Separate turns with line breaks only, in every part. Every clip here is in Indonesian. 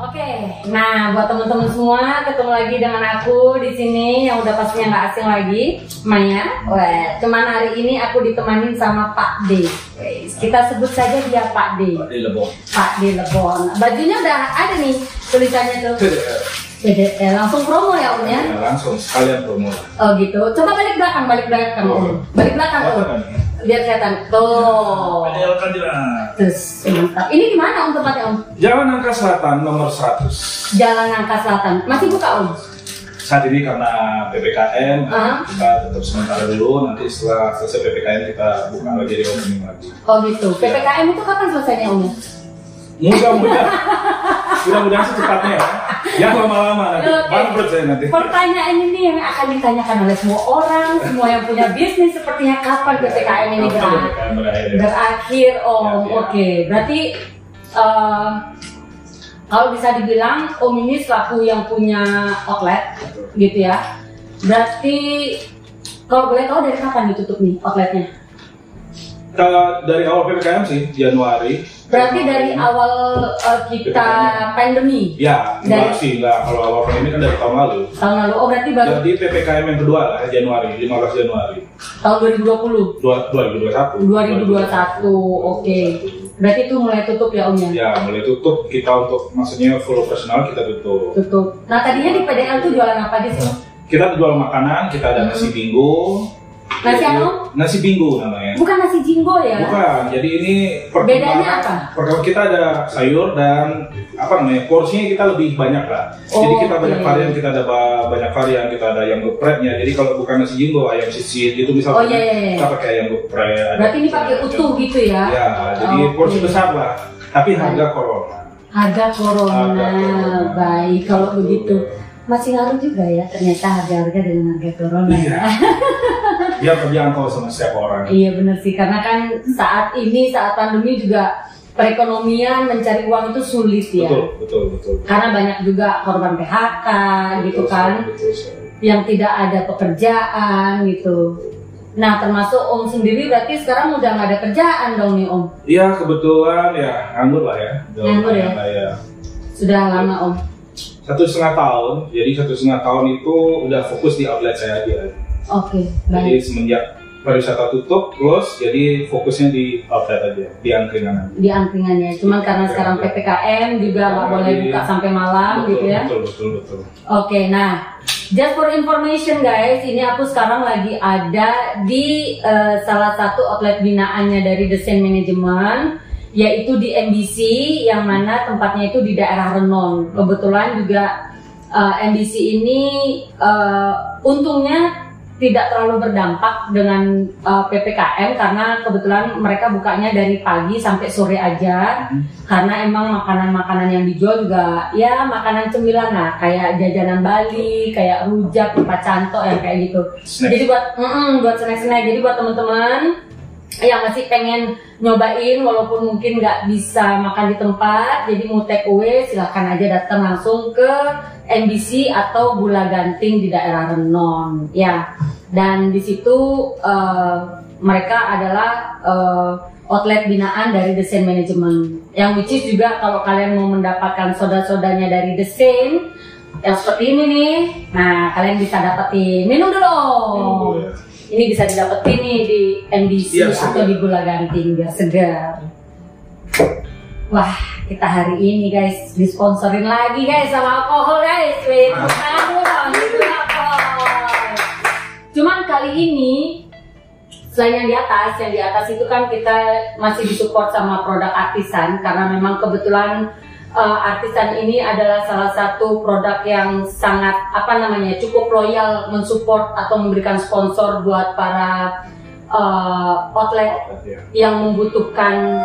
Oke, nah buat teman-teman semua ketemu lagi dengan aku di sini yang udah pastinya nggak asing lagi, Maya. Wah, cuman hari ini aku ditemanin sama Pak D. Kita sebut saja dia Pak D.
Pak di Lebong.
Pak D Lebon. Bajunya udah ada nih tulisannya tuh. PDL langsung promo ya Om ya?
Ya, langsung sekalian promo.
Oh gitu. Coba balik belakang, balik belakang Om. Balik belakang Om. Biar kelihatan. Tuh.
Kandila.
Terus mantap. Ini di mana Om tempatnya Om?
Jalan Angka Selatan nomor 100.
Jalan Nangka Selatan. Masih buka Om?
Saat ini karena PPKM
Ah.
kita tutup sementara dulu. Nanti setelah selesai PPKM kita buka lagi di opening lagi.
Oh gitu. PPKM itu kapan selesainya Om?
Mudah-mudahan, mudah-mudahan secepatnya ya. Yang lama-lama nanti. Bangkrut saya nanti.
Pertanyaan ini yang akan ditanyakan oleh semua orang, semua yang punya bisnis sepertinya kapan PPKM ini berakhir?
Ya?
Berakhir Om.
Ya, ya.
Oke. Berarti eh, kalau bisa dibilang Om ini selaku yang punya outlet gitu ya. Berarti kalau boleh tahu dari kapan ditutup nih outletnya?
Kalau dari awal PPKM sih Januari.
Berarti dari awal eh, kita pandemi
Ya,
Dari-
enggak sih enggak. Kalau awal pandemi kan dari tahun lalu.
tahun lalu. Oh berarti baru
Jadi PPKM yang kedua lah Januari, 15 Januari
tahun 2020.
dua- 2021.
2021, oke. Berarti itu mulai tutup ya Om ya?
Ya, mulai tutup kita untuk maksudnya full operasional kita tutup.
Tutup. Nah tadinya di PDL tuh jualan apa aja sih?
Kita jual makanan, kita ada nasi bingo.
Nasi apa?
Nasi bingo namanya.
Bukan nasi jinggo ya?
Bukan, jadi ini
Bedanya apa?
Pertama kita ada sayur dan apa namanya porsinya kita lebih banyak lah.
Oh,
jadi kita banyak
oke.
varian, kita ada ba- banyak varian, kita ada ayam gepreknya. Jadi kalau bukan nasi jinggo, ayam sisir gitu misalnya.
Oh, iya, iya, iya.
Kita pakai ayam geprek.
Berarti ini pakai utuh gitu ya?
Ya, jadi
Oke.
porsi besar lah. Tapi harga corona.
Harga corona,
Harga corona.
baik kalau begitu. Masih ngaruh juga ya ternyata harga-harga dengan harga corona
Iya.
ya.
Biar terjangkau sama setiap orang.
Iya benar sih karena kan saat ini saat pandemi juga perekonomian mencari uang itu sulit ya.
Betul, betul, betul.
Karena banyak juga korban PHK gitu
Betul,
kan.
Betul, sekali.
yang tidak ada pekerjaan gitu. Nah termasuk Om sendiri berarti sekarang udah nggak ada kerjaan dong nih Om.
Iya kebetulan ya nganggur lah ya.
Nganggur ya?
ya.
Sudah lama Om.
Satu setengah tahun. Jadi satu setengah tahun itu udah fokus di outlet saya aja.
Oke
Jadi
baik.
semenjak pariwisata tutup, close, jadi fokusnya di outlet aja, di angkringan.
Di angkringannya. Cuman karena sekarang ppkm juga nggak boleh buka sampai malam
betul,
gitu ya.
Betul, betul, betul.
Oke, nah, just for information guys, ini aku sekarang lagi ada di eh, salah satu outlet binaannya dari Desain Management, yaitu di MBC, yang mana tempatnya itu di daerah Renon. Kebetulan juga eh, MBC ini eh, untungnya tidak terlalu berdampak dengan eh, PPKM karena kebetulan mereka bukanya dari pagi sampai sore aja
Hmm.
karena emang makanan-makanan yang dijual juga ya makanan cemilan lah kayak jajanan Bali kayak rujak tempat cantok yang kayak gitu
Snack.
jadi buat mm-mm, buat snack-snack jadi buat teman-teman yang masih pengen nyobain walaupun mungkin nggak bisa makan di tempat jadi mau take away silahkan aja datang langsung ke MBC atau Gula Ganting di daerah Renon. Ya dan di situ eh, mereka adalah eh, outlet binaan dari Desain Management. Yang which is juga kalau kalian mau mendapatkan soda-sodanya dari Desain yang seperti ini nih nah kalian bisa dapetin. Minum dulu.
Oh, ya.
Ini bisa didapetin nih di MBC
Iya,
atau di Gula Ganting biar segar. Wah, kita hari ini guys disponsorin lagi guys sama alkohol guys. Wait,
Ah.
alkohol. Cuman kali ini selain yang di atas, yang di atas itu kan kita masih disupport sama produk artisan karena memang kebetulan eh, artisan ini adalah salah satu produk yang sangat apa namanya cukup loyal mensupport atau memberikan sponsor buat para eh, outlet
Outlet, ya.
yang membutuhkan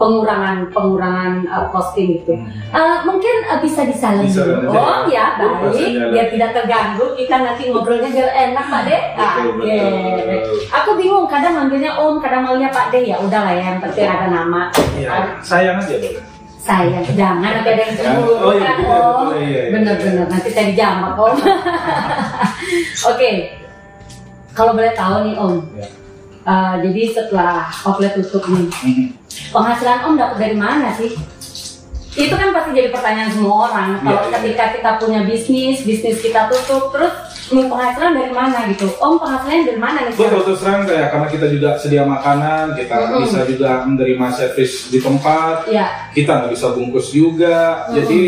pengurangan pengurangan uh, costing itu.
Hmm.
Uh, mungkin uh, bisa disalin
Bisa,
dulu.
ya.
Oh ya baik, biar tidak terganggu. Kita nanti ngobrolnya biar enak Pak De.
Betul,
Oke.
betul.
Aku bingung kadang manggilnya Om, kadang manggilnya Pak De ya. Udahlah ya, yang penting ada nama.
Iya, sayang aja boleh.
Sayang, jangan ada yang cemburu
Oh, iya,
kan
betul,
Om.
betul, iya, iya.
Bener-bener nanti saya dijambak Om. Oke, kalau boleh tahu nih Om.
Ya.
uh, jadi setelah outlet tutup nih,
Mhm.
penghasilan Om dapat dari mana sih? itu kan pasti jadi pertanyaan semua orang. Kalau
Iya, iya.
ketika kita punya bisnis, bisnis kita tutup, terus mau penghasilan dari mana gitu? Om penghasilan dari mana nih?
Betul terus terang kayak karena kita juga sedia makanan, kita
Mm-mm.
bisa juga menerima servis di tempat,
Iya.
kita nggak bisa bungkus juga.
Mm-mm.
Jadi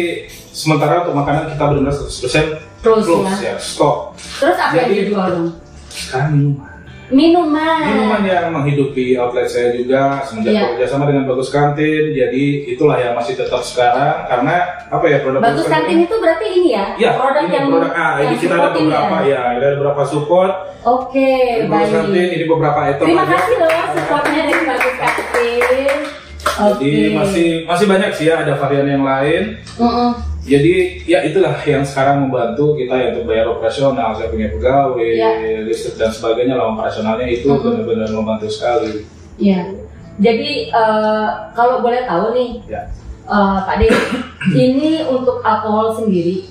sementara untuk makanan kita benar-benar 100%
Terus
close
ya.
ya, stop.
Terus apa yang
Jadi-
dijual dong?
Sekarang minuman.
Minuman.
Minuman yang menghidupi outlet saya juga semenjak
Iya.
bekerja sama dengan Bagus Kantin. Jadi itulah yang masih tetap sekarang karena apa ya produk
Bagus kantin itu berarti ini ya?
Ya,
produk
ini
yang
produk ini
yang
kita ada
ini
beberapa
ya?
ya, ada beberapa support.
Oke,
Bagus Kantin ini beberapa item
Terima
aja.
kasih loh supportnya dari Bagus Kantin. Oke.
Jadi masih masih banyak sih ya ada varian yang lain.
Mm-mm.
Jadi ya itulah yang sekarang membantu kita ya untuk bayar operasional, saya punya pegawai,
Ya.
listrik dan sebagainya lah operasionalnya itu
Mhm.
benar-benar membantu sekali.
Iya. Jadi eh, kalau boleh tahu nih,
Ya.
eh, Pak De, ini untuk alkohol sendiri,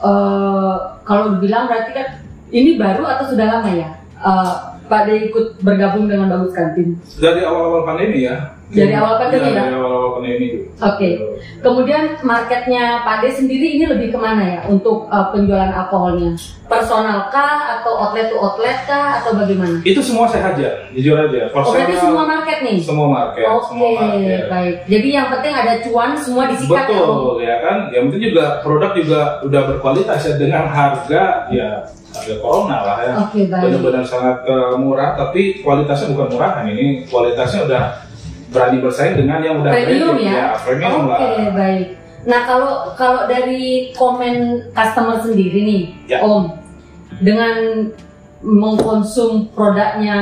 eh, kalau dibilang berarti kan ini baru atau sudah lama ya? Eh, Pak De ikut bergabung dengan Bagus Kantin.
Dari awal-awal pandemi ya.
Dari awal pandemi ya?
Dari awal-awal pandemi.
Oke. Kemudian marketnya Pak De sendiri ini lebih ke mana ya untuk eh, penjualan alkoholnya? Personal kah atau outlet to outlet kah atau bagaimana?
Itu semua saya hajar, jujur aja.
Oh berarti
Personal,
semua market nih?
semua market,
Oke,
market.
baik. Jadi yang penting ada cuan semua disikat ya?
Betul ya kan. Yang penting juga produk juga udah berkualitas ya dengan harga ya harga corona lah ya.
Oke, baik.
Benar-benar sangat eh, murah tapi kualitasnya bukan murahan ini kualitasnya udah berani bersaing dengan yang udah
Premium
rated,
ya?
premium
Oke,
lah.
baik. Nah, kalau kalau dari komen customer sendiri nih,
Ya.
Om, dengan mengkonsum produknya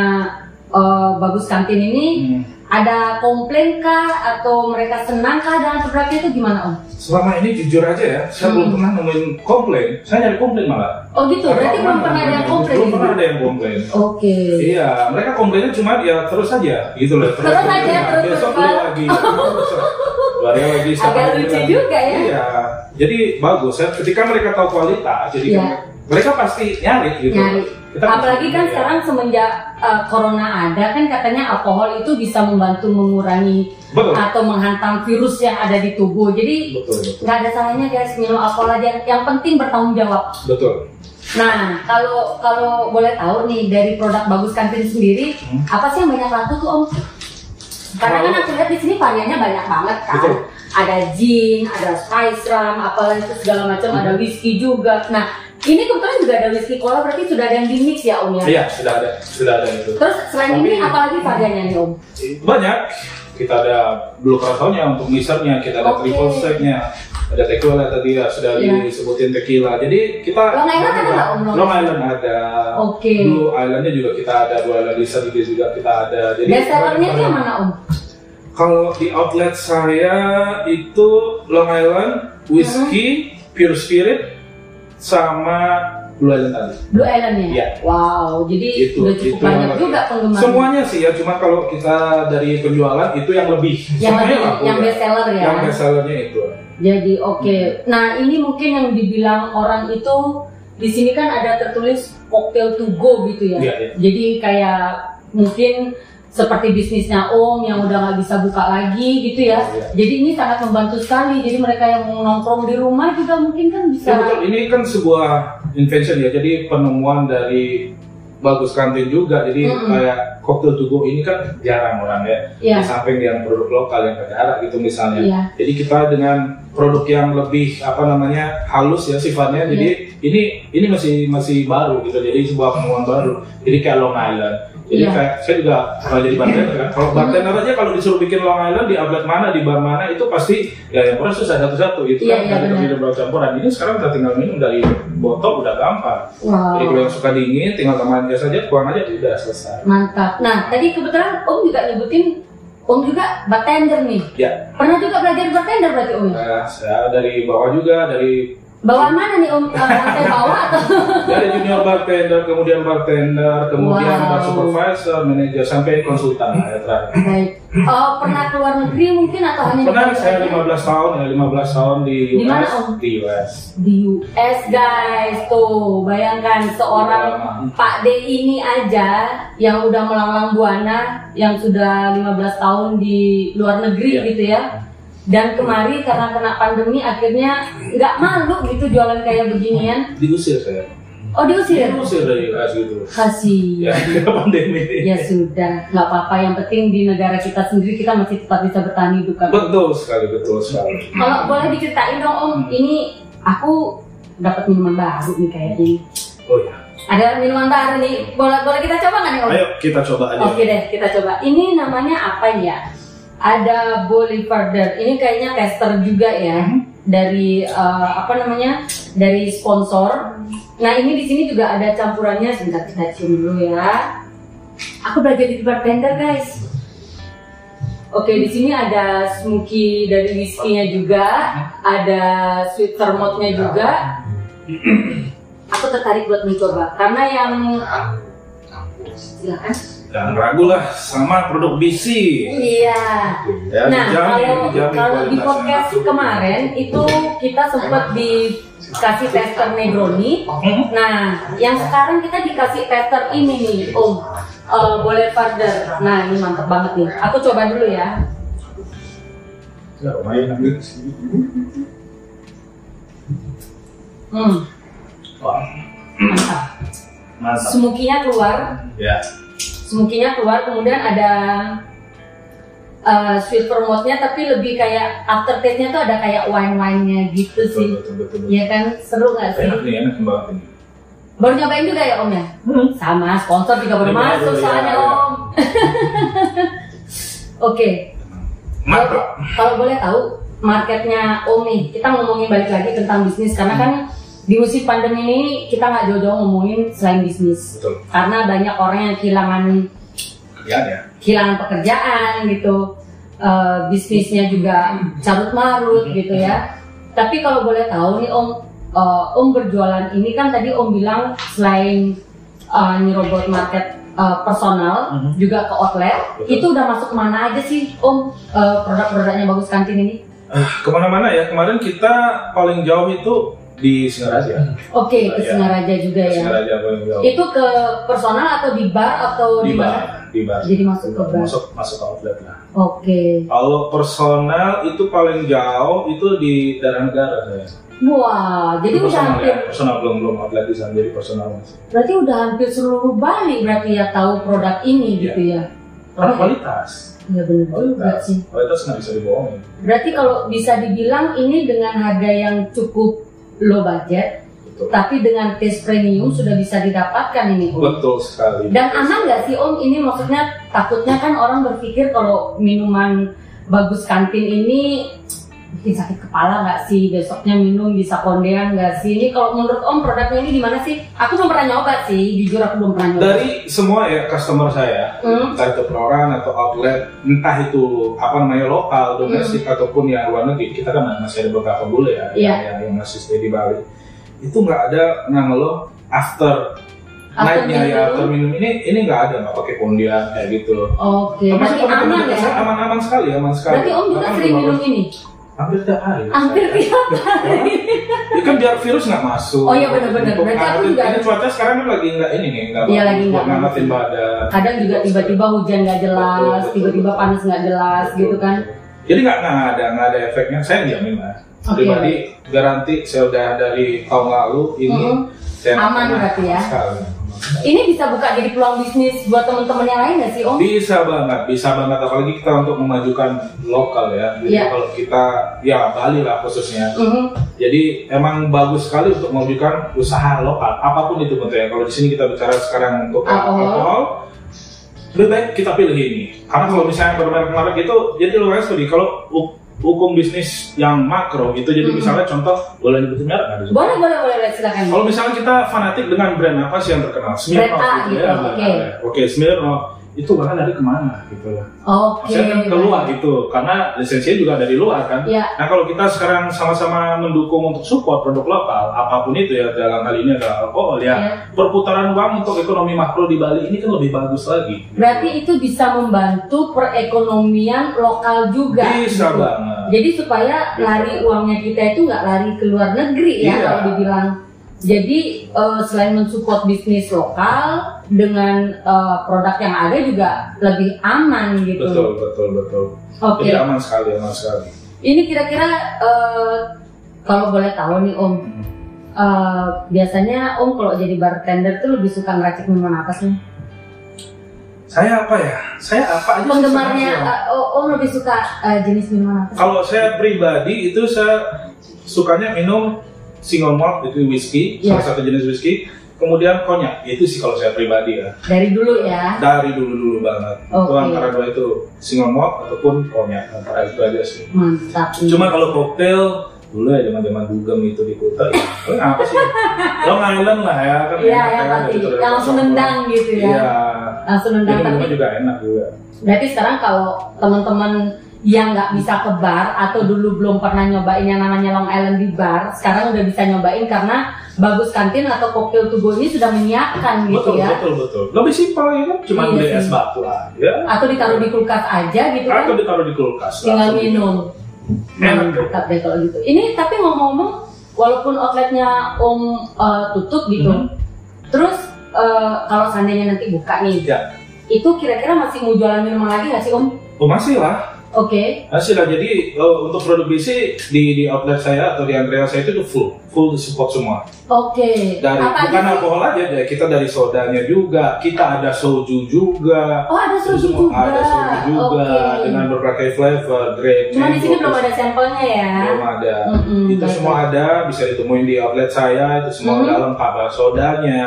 eh, Bagus Kantin ini,
Hmm.
Ada komplain kah atau mereka senang kah dengan produknya itu gimana, Om?
Selama ini jujur aja ya, saya
Hmm.
belum pernah nemuin komplain. Saya nyari komplain malah.
Oh gitu, berarti belum pernah ada yang komplain
Belum
gitu?
pernah ada yang komplain.
Oke.
Iya, mereka komplainnya cuma ya terus aja gitu loh.
Terus aja,
ya,
terus
besok
terusan.
beli lagi. dua hari lagi.
Agak lucu
lagi.
juga ya.
Iya, jadi bagus ya. Ketika mereka tahu kualitas, jadi
Iya.
kan mereka pasti nyari gitu.
Nyari.
Kita
Apalagi kan
iya.
sekarang semenjak uh, corona ada kan katanya alkohol itu bisa membantu mengurangi
betul,
atau menghantam virus yang ada di tubuh. Jadi nggak ada salahnya guys minum alkohol aja. Yang penting bertanggung jawab.
betul.
Nah kalau kalau boleh tahu nih dari produk bagus kantin sendiri
Hmm.
apa sih yang banyak laku tuh om? Karena kan aku lihat di sini variannya banyak banget kan.
Betul.
Ada gin, ada spice rum, apalagi itu segala macam, ada whisky juga. Nah ini kebetulan juga ada whisky cola berarti sudah ada yang di mix ya om ya?
Iya, sudah ada, sudah ada itu.
Terus selain
Tapi-
ini apalagi variannya nih om?
Banyak. Kita ada blue curaçao-nya untuk mixernya, kita ada
Oke.
triple sec-nya, ada tequila tadi ya sudah
Iya.
disebutin tequila. Jadi kita
Long Island ada nggak, Om? Long
Island ada.
Oke.
Blue Islandnya juga kita ada, Blue Island Lisa juga kita ada. Jadi
Best sellernya itu yang mana om?
Kalau di outlet saya itu Long Island, whiskey,
Hmm.
pure spirit, sama Blue Island tadi.
Blue Island ya?
Iya.
Wow, jadi
Itu,
udah cukup
itu
banyak juga penggemar.
Semuanya sih ya, cuma kalau kita dari penjualan itu yang lebih.
yang
Semuanya
lebih,
laku
yang
ya.
best seller ya.
Yang best sellernya itu.
Jadi oke. Nah ini mungkin yang dibilang orang itu di sini kan ada tertulis cocktail to go gitu ya.
Iya, iya.
Jadi kayak mungkin seperti bisnisnya Om yang udah nggak bisa buka lagi gitu ya.
Iya.
Jadi ini sangat membantu sekali. Jadi mereka yang nongkrong di rumah juga mungkin kan bisa.
Ya betul, ini kan sebuah invention ya, jadi penemuan dari bagus kantin juga. Jadi
Mm-mm.
kayak cocktail to go ini kan jarang orang ya.
Iya.
Di samping yang produk lokal yang arak gitu misalnya.
Iya.
Jadi kita dengan produk yang lebih apa namanya halus ya sifatnya. Jadi
Iya.
ini ini masih masih baru gitu. Jadi sebuah penemuan baru. Jadi kayak Long Island. Jadi
Iya.
kayak saya juga pernah jadi bartender kan. Kalau bartender aja kalau disuruh bikin Long Island di outlet mana di bar mana itu pasti ya yang proses satu-satu itu
Iya,
kan
iya,
dari
benar.
minum campuran. Ini sekarang kita tinggal minum dari botol udah gampang.
Wow.
Jadi kalau yang suka dingin tinggal tambahin gas aja, buang aja udah selesai.
Mantap. Nah, tadi kebetulan Om juga nyebutin Om juga bartender nih.
Ya,
Pernah juga belajar bartender berarti Om?
nah, saya dari bawah juga dari
Bawaan mana nih Om? Eh, Lantai bawah atau?
dari junior bartender, kemudian bartender, kemudian
Wow.
bar supervisor, manajer sampai konsultan ya terakhir.
Baik. Oh, pernah keluar negeri mungkin atau hanya di
Pernah
Indonesia
saya
aja?
15 tahun ya, 15 tahun di US.
Di mana, Om?
Di US.
di US guys tuh bayangkan seorang
Iya.
Pak D ini aja yang udah melanglang buana yang sudah 15 tahun di luar negeri
Iya.
gitu ya dan kemari karena kena pandemi akhirnya nggak malu gitu jualan kayak beginian.
Diusir saya.
Oh diusir?
Diusir dari UAS gitu.
Kasih.
Ya, pandemi ini.
Ya sudah, nggak apa-apa. Yang penting di negara kita sendiri kita masih tetap bisa bertahan hidup kan.
Betul sekali, betul sekali.
Kalau boleh diceritain dong Om, ini aku dapat minuman baru nih kayaknya.
Oh ya.
Ada minuman baru nih, boleh boleh kita coba nggak nih Om?
Ayo kita coba aja.
Oke deh, kita coba. Ini namanya apa ya? Ada Bolivarder. Ini kayaknya tester juga ya dari eh, apa namanya? Dari sponsor. Nah ini di sini juga ada campurannya. Sebentar kita cium dulu ya. Aku belajar jadi bartender guys. Oke, di sini ada smoky dari whisky-nya juga, ada sweet vermouth-nya juga. Aku tertarik buat mencoba karena yang silakan.
Jangan ragu lah sama produk BC.
Iya.
Ya,
Nah,
dijamin,
kalau
dijamin
kalau di podcast kemarin itu kita sempat dikasih tester Negroni. Nah, yang sekarang kita dikasih tester ini nih, Om. Eh, boleh Farder. Nah, ini mantep banget nih. Aku coba dulu ya.
Ya, lumayan.
Hmm,
Wah,
mantap.
mantap.
Smoky-nya keluar,
Ya.
Smoky-nya keluar, kemudian ada eh, sweet vermouth-nya tapi lebih kayak aftertaste-nya tuh ada kayak wine-wine-nya gitu
Betul,
sih.
betul, betul, betul.
Iya kan? Seru gak sih?
Enak nih, enak banget ini.
Baru nyobain juga ya Om ya? Sama, sponsor juga baru masuk soalnya
iya.
Om. Oke,
Mantap.
kalau boleh tahu marketnya Om nih, kita ngomongin balik lagi tentang bisnis karena kan di musim pandemi ini kita nggak jauh-jauh ngomongin selain bisnis.
Betul.
Karena banyak orang yang kehilangan
Kerjaan ya.
kehilangan pekerjaan gitu, Eh, bisnisnya juga carut marut gitu ya. Tapi kalau boleh tahu nih Om, eh, Om berjualan ini kan tadi Om bilang selain eh, nyerobot market eh, personal
Mhm.
juga ke outlet,
Betul.
itu udah masuk ke mana aja sih Om eh, produk-produknya bagus kantin ini?
Ke mana-mana ya. Kemarin kita paling jauh itu di Singaraja.
Oke, ke
Iya.
Singaraja juga ya.
Singaraja paling jauh.
Itu ke personal atau di bar atau
di
di, mana?
bar, di bar.
Jadi masuk ke bar.
Masuk masuk ke outlet lah.
Oke.
Kalau personal itu paling jauh itu di daerah negara saya.
Wah, jadi
Itu
udah
personal
hampir
ya. Personal belum belum outlet di sana jadi personal masih.
Berarti udah hampir seluruh Bali berarti ya tahu produk ini
Iya.
gitu ya.
Karena kualitas.
Iya benar juga
Kualitas.
sih.
Kualitas nggak bisa dibohongin.
Berarti kalau bisa dibilang ini dengan harga yang cukup low budget,
Betul.
tapi dengan taste premium sudah bisa didapatkan ini Om.
Betul sekali.
Dan aman nggak sih Om? Ini maksudnya takutnya kan orang berpikir kalau minuman bagus kantin ini bikin sakit kepala nggak sih besoknya minum bisa kondean nggak sih ini kalau menurut Om produknya ini gimana sih? Aku belum pernah nyoba sih, jujur aku belum pernah nyoba.
Dari semua ya customer saya,
Hmm.
entah itu perorangan atau outlet, entah itu apa namanya lokal, domestik ataupun yang luar negeri, kita kan masih ada beberapa bule ya
Hmm. Iya.
yang, yang masih stay di Bali. Itu nggak ada yang ngeluh after, night-nya ya after minum ini ini nggak ada nggak pakai kondian kayak gitu.
Oke,
Termasuk
berarti
teman-teman
aman ya?
Aman-aman sekali, aman sekali.
Berarti Om juga sering minum ini?
Hampir tiap hari.
Hampir
saya.
tiap hari.
Ya kan biar virus nggak masuk.
Oh iya, benar-benar. Berarti aku juga-
Ini cuaca sekarang kan lagi nggak ini nih, nggak
Iya, lagi nggak
ngangetin badan.
Kadang juga tiba-tiba hujan nggak jelas, tiba-tiba panas nggak jelas
Betul,
gitu kan?
betul. Jadi nggak nggak ada nggak ada efeknya. Saya jamin lah.
Oke.
Pribadi garanti saya udah dari tahun lalu ini
Mhm.
saya nggak
Aman berarti ya?
sekali.
Ini bisa buka jadi peluang bisnis buat teman-teman yang lain nggak sih Om?
Bisa banget, bisa banget apalagi kita untuk memajukan lokal ya. Jadi
Iya.
kalau kita ya Bali lah khususnya.
Mhm.
Jadi emang bagus sekali untuk memajukan usaha lokal apa pun itu bentuknya. Kalau di sini kita bicara sekarang untuk
Alkohol.
alkohol, lebih baik kita pilih ini. Karena kalau misalnya bermerek-merek itu, jadi lumayan studi. Kalau hukum bisnis yang makro itu, jadi
Mhm.
misalnya contoh boleh nyebutin merek nggak?
Boleh, boleh, boleh, silakan.
Kalau misalnya kita fanatik dengan brand apa sih yang terkenal? Smirnoff gitu
gitu,
ya.
oke.
brand A. Oke, Smirnoff itu bahkan dari ke mana gitu ya?
Oke.
Maksudnya kan keluar gitu, karena lisensinya juga dari luar kan.
Ya,
Nah kalau kita sekarang sama-sama mendukung untuk support produk lokal, apa pun itu ya dalam hal ini adalah alkohol ya,
ya.
perputaran uang untuk ekonomi makro di Bali ini kan lebih bagus lagi.
Berarti itu bisa membantu perekonomian lokal juga.
bisa
gitu.
banget.
Jadi supaya lari uangnya kita itu nggak lari ke luar negeri ya
Iya.
kalau dibilang. Jadi eh, selain mensupport bisnis lokal dengan eh, produk yang ada juga lebih aman gitu.
Betul betul betul.
Oke.
Jadi aman sekali aman sekali.
Ini kira-kira eh, kalau boleh tahu nih Om, eh, biasanya Om kalau jadi bartender tuh lebih suka ngeracik minuman apa sih?
Saya apa ya? Saya apa aja
Penggemarnya oh, Om lebih suka eh, jenis minuman apa?
Kalau saya pribadi itu saya sukanya minum single malt itu whisky,
Iya.
salah satu jenis whisky. Kemudian konyak, itu sih kalau saya pribadi ya.
Dari dulu ya.
Dari dulu-dulu banget. Itu
Oke.
antara dua itu single malt ataupun konyak antara itu aja sih.
Mantap.
Cuma kalau koktail dulu ya zaman-zaman dugem itu di kota, oh, apa sih? Long Island lah ya kan.
Iya ya pasti.
gitu
Langsung nendang gitu ya.
Iya.
Langsung nendang tapi
juga enak juga.
Berarti sekarang kalau teman-teman yang nggak bisa ke bar atau dulu belum pernah nyobain yang namanya Long Island di bar, sekarang udah bisa nyobain karena Bagus Kantin atau Koktail Tugu ini sudah menyiapkan gitu
betul,
ya.
betul, betul. Lebih simpel ya kan, cuma
Iya
beli es batu aja.
Atau ditaruh di kulkas aja gitu kan,
Atau ditaruh di kulkas.
tinggal
gitu.
minum.
Enak.
Mantap deh kalau gitu. Ini tapi ngomong-ngomong, walaupun outletnya Om eh, tutup gitu,
Mhm.
terus eh, kalau seandainya nanti buka nih,
Ya.
itu kira-kira masih mau jualan minuman lagi nggak sih Om?
Oh masih lah,
Oke.
masih lah. Jadi eh, untuk produk BC di di outlet saya atau di Andrea saya itu tuh full, full support semua.
Oke.
Dari
Apa
bukan
aja
alkohol aja, ya. kita dari sodanya juga, kita ada soju juga.
Oh ada soju
semua
juga.
ada soju juga
Oke.
dengan berbagai flavor, grape,
Cuma di sini belum ada sampelnya ya.
belum ada.
Mm-mm,
itu
baik.
semua ada, bisa ditemuin di outlet saya. Itu semua udah lengkap, ada sodanya,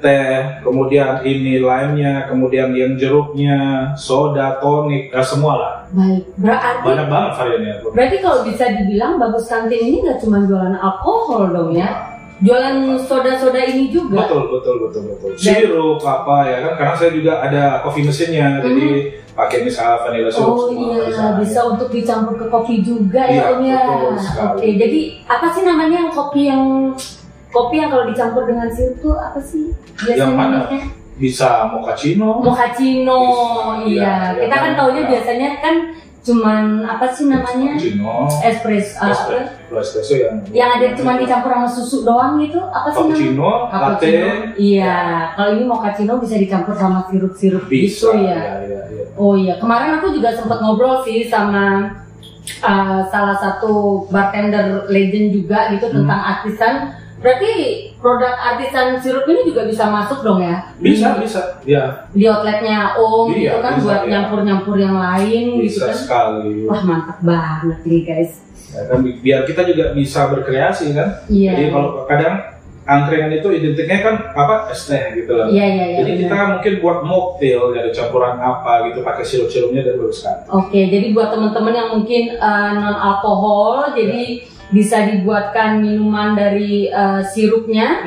teh, kemudian ini limenya, kemudian yang jeruknya, soda, tonik, ya semua lah.
Baik. Berarti
Banyak banget variannya.
berarti kalau bisa dibilang bagus kantin ini nggak cuma jualan alkohol dong ya? Jualan soda-soda ini juga.
Betul, betul, betul, betul. Sirup apa ya kan? Karena saya juga ada coffee mesinnya, jadi pakai misalnya vanilla syrup
Hmm. Oh iya,
bisa.
bisa untuk dicampur ke kopi juga
Iya,
ya Om ya. Oke, jadi apa sih namanya yang kopi yang kopi yang kalau dicampur dengan sirup tuh apa sih? Biasanya
Yang mana?
namanya?
Bisa mochaccino,
Mochaccino,
Bisa,
iya.
iya,
Kita kan taunya biasanya kan cuman apa sih namanya? Espresso, ah,
espresso, kalau espresso yang
yang ada cuma dicampur sama susu doang gitu apa sih namanya?
cappuccino, latte.
Iya, kalau ini mochaccino bisa dicampur sama sirup-sirup
bisa.
gitu ya.
ya, ya, ya.
Oh iya, kemarin aku juga sempat ngobrol sih sama uh, salah satu bartender legend juga gitu
Hmm.
tentang artisan. Berarti produk artisan sirup ini juga bisa masuk dong ya?
Bisa,
Di,
bisa, ya,
di outletnya Om
Iya,
gitu kan
bisa,
buat
iya.
nyampur-nyampur yang lain gitu
bisa
kan.
sekali.
Wah mantap banget nih guys.
Ya kan, bi- biar kita juga bisa berkreasi kan.
Iya.
Jadi kalau kadang angkringan itu identiknya kan apa es teh gitu loh.
Iya iya iya.
Jadi kita
benar.
mungkin buat mocktail ada campuran apa gitu pakai sirup-sirupnya dan bagus kan.
Oke, jadi buat teman-teman yang mungkin non alkohol, jadi bisa dibuatkan minuman dari uh, sirupnya.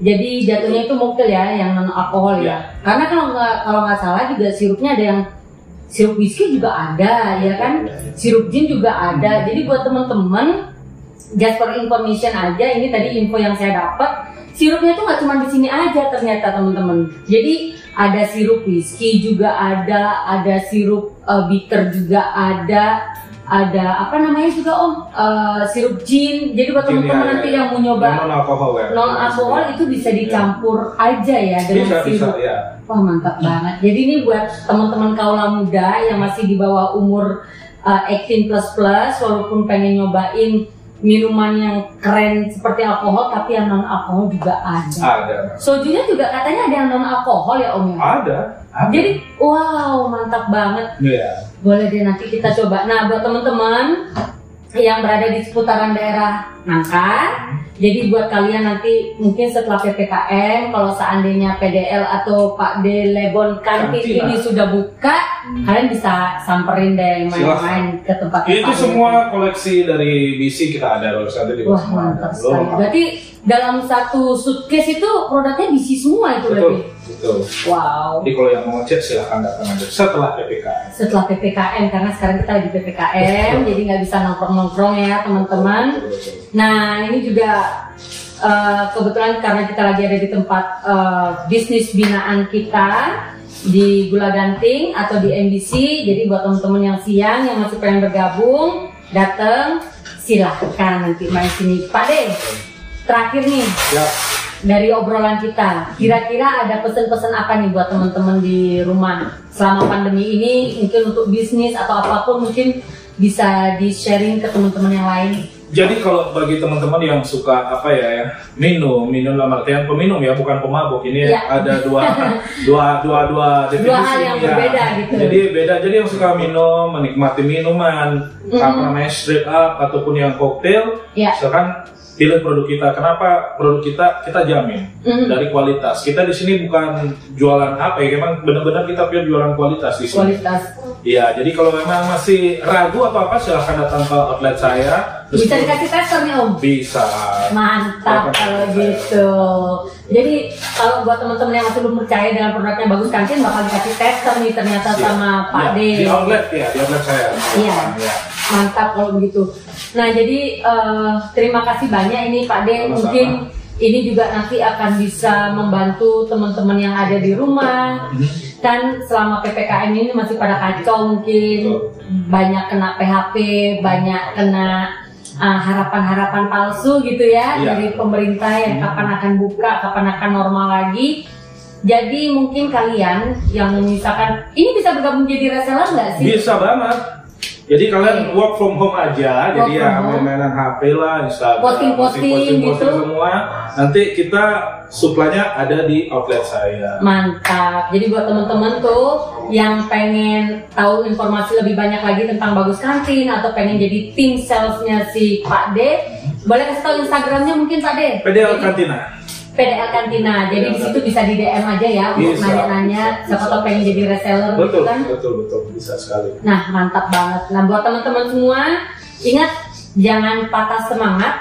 Jadi jatuhnya itu mocktail ya, yang non alkohol ya. Karena kalau nggak kalau nggak salah juga sirupnya ada yang sirup whisky juga ada, ya kan? Sirup gin juga ada. Jadi buat teman-teman, just for information aja, ini tadi info yang saya dapat. Sirupnya tuh nggak cuma di sini aja ternyata teman-teman. Jadi ada sirup whisky juga ada, ada sirup uh, bitter juga ada, ada apa namanya juga om Eh, sirup gin. Jadi buat teman-teman
ya,
nanti
ya.
yang mau nyoba
non alkohol ya.
non alkohol itu bisa dicampur aja ya
Bisa
dengan
bisa
sirup.
ya.
Wah mantap banget. Jadi ini buat teman-teman kaula muda yang masih di bawah umur uh, 18 plus plus, walaupun pengen nyobain minuman yang keren seperti alkohol, tapi yang non alkohol juga ada.
Ada.
Sojunya juga katanya ada yang non alkohol ya om ya.
Ada. Ada.
Jadi wow mantap banget.
Iya.
Boleh deh nanti kita coba. Nah buat teman-teman yang berada di seputaran daerah Nangka, jadi buat kalian nanti mungkin setelah ppkm, kalau seandainya PDL atau Pak D Legon kantin ini
ah.
sudah buka, kalian bisa samperin deh main-main ke tempat
Itu semua koleksi dari BC kita ada loh nanti di
Wah mantap
ada.
sekali. Berarti dalam satu suitcase itu produknya bisi semua itu
Betul,
berarti.
betul.
Wow.
Jadi kalau yang mau ngecek silahkan datang aja setelah PPKM.
setelah PPKM karena sekarang kita lagi PPKM jadi nggak bisa nongkrong-nongkrong ya teman-teman. Nah ini juga eh, kebetulan karena kita lagi ada di tempat eh, bisnis binaan kita di Gula Ganting atau di MBC. Jadi buat teman-teman yang siang yang masih pengen bergabung datang silahkan nanti main sini. Pak De, terakhir nih
Ya,
dari obrolan kita. Kira-kira ada pesan-pesan apa nih buat teman-teman di rumah selama pandemi ini? Mungkin untuk bisnis atau apa pun mungkin bisa di sharing ke teman-teman yang lain.
Jadi kalau bagi teman-teman yang suka apa ya, ya minum, minum dalam artian peminum ya, bukan pemabuk. Ini
Ya.
ada dua, dua, dua, dua definisi.
Dua hal yang
ya.
berbeda gitu.
Jadi beda. Jadi yang suka minum, menikmati minuman,
Mhm.
apa namanya straight up ataupun yang koktail,
Ya.
silakan pilih produk kita. Kenapa produk kita kita jamin
Mhm.
dari kualitas. Kita di sini bukan jualan apa ya, memang benar-benar kita pure jualan kualitas di sini.
Kualitas.
Iya, jadi kalau memang masih ragu atau apa silahkan datang ke outlet saya. Terus
Bisa dikasih tester nih Om.
bisa.
Mantap kalau gitu. Jadi kalau buat teman-teman yang masih belum percaya dengan produknya bagus kantin bakal dikasih tester nih ternyata
Iya.
sama Pak
Iya,
D.
Di outlet ya, di outlet saya.
Iya.
Iya.
Mantap kalau begitu. Nah jadi eh, terima kasih banyak ini Pak D.
Sama-sama.
Mungkin ini juga nanti akan bisa membantu teman-teman yang ada di rumah.
Mhm.
Kan selama ppkm ini masih pada kacau mungkin banyak kena PHP, banyak kena uh, harapan-harapan palsu gitu ya
Iya.
dari pemerintah yang kapan akan buka, kapan akan normal lagi. Jadi mungkin kalian yang misalkan ini bisa bergabung jadi reseller nggak sih?
Bisa banget. Jadi kalian work from home aja,
Work
jadi ya main-mainan HP lah, Instagram,
Posting-posting gitu.
semua. Nanti kita suplainya ada di outlet saya.
Mantap. Jadi buat teman-teman tuh yang pengen tahu informasi lebih banyak lagi tentang Bagus Kantin atau pengen jadi tim salesnya si Pak D, boleh kasih tahu Instagramnya mungkin Pak D.
PDL Kantina.
PDL Kantina. Jadi di situ bisa di DM aja ya untuk nanya-nanya. Siapa tahu pengen jadi reseller gitu
Betul,
kan.
betul, betul, bisa sekali.
Nah mantap banget. Nah buat teman-teman semua ingat jangan patah semangat.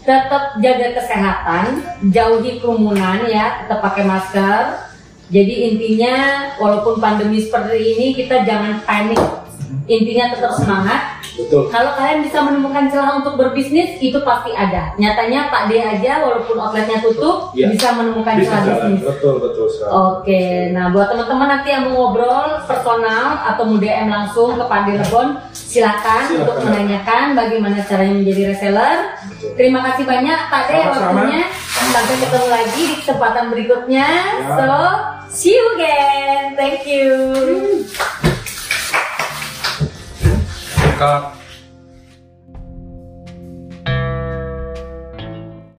Tetap jaga kesehatan, jauhi kerumunan ya, tetap pakai masker. Jadi intinya walaupun pandemi seperti ini kita jangan panik. Intinya tetap semangat.
Betul.
Kalau kalian bisa menemukan celah untuk berbisnis itu pasti ada. Nyatanya Pak D aja walaupun outletnya tutup
Iya.
bisa menemukan
Bisa
celah
jalan.
bisnis.
Betul, betul sekali.
Oke, nah buat teman-teman nanti yang mau ngobrol personal atau mau DM langsung ke Pak Lebon, silakan,
Silakan.
untuk menanyakan bagaimana caranya menjadi reseller.
Betul.
Terima kasih banyak Pak
Sama-sama.
waktunya. Sampai ketemu lagi di kesempatan berikutnya.
Ya.
So, see you again. Thank you.
제가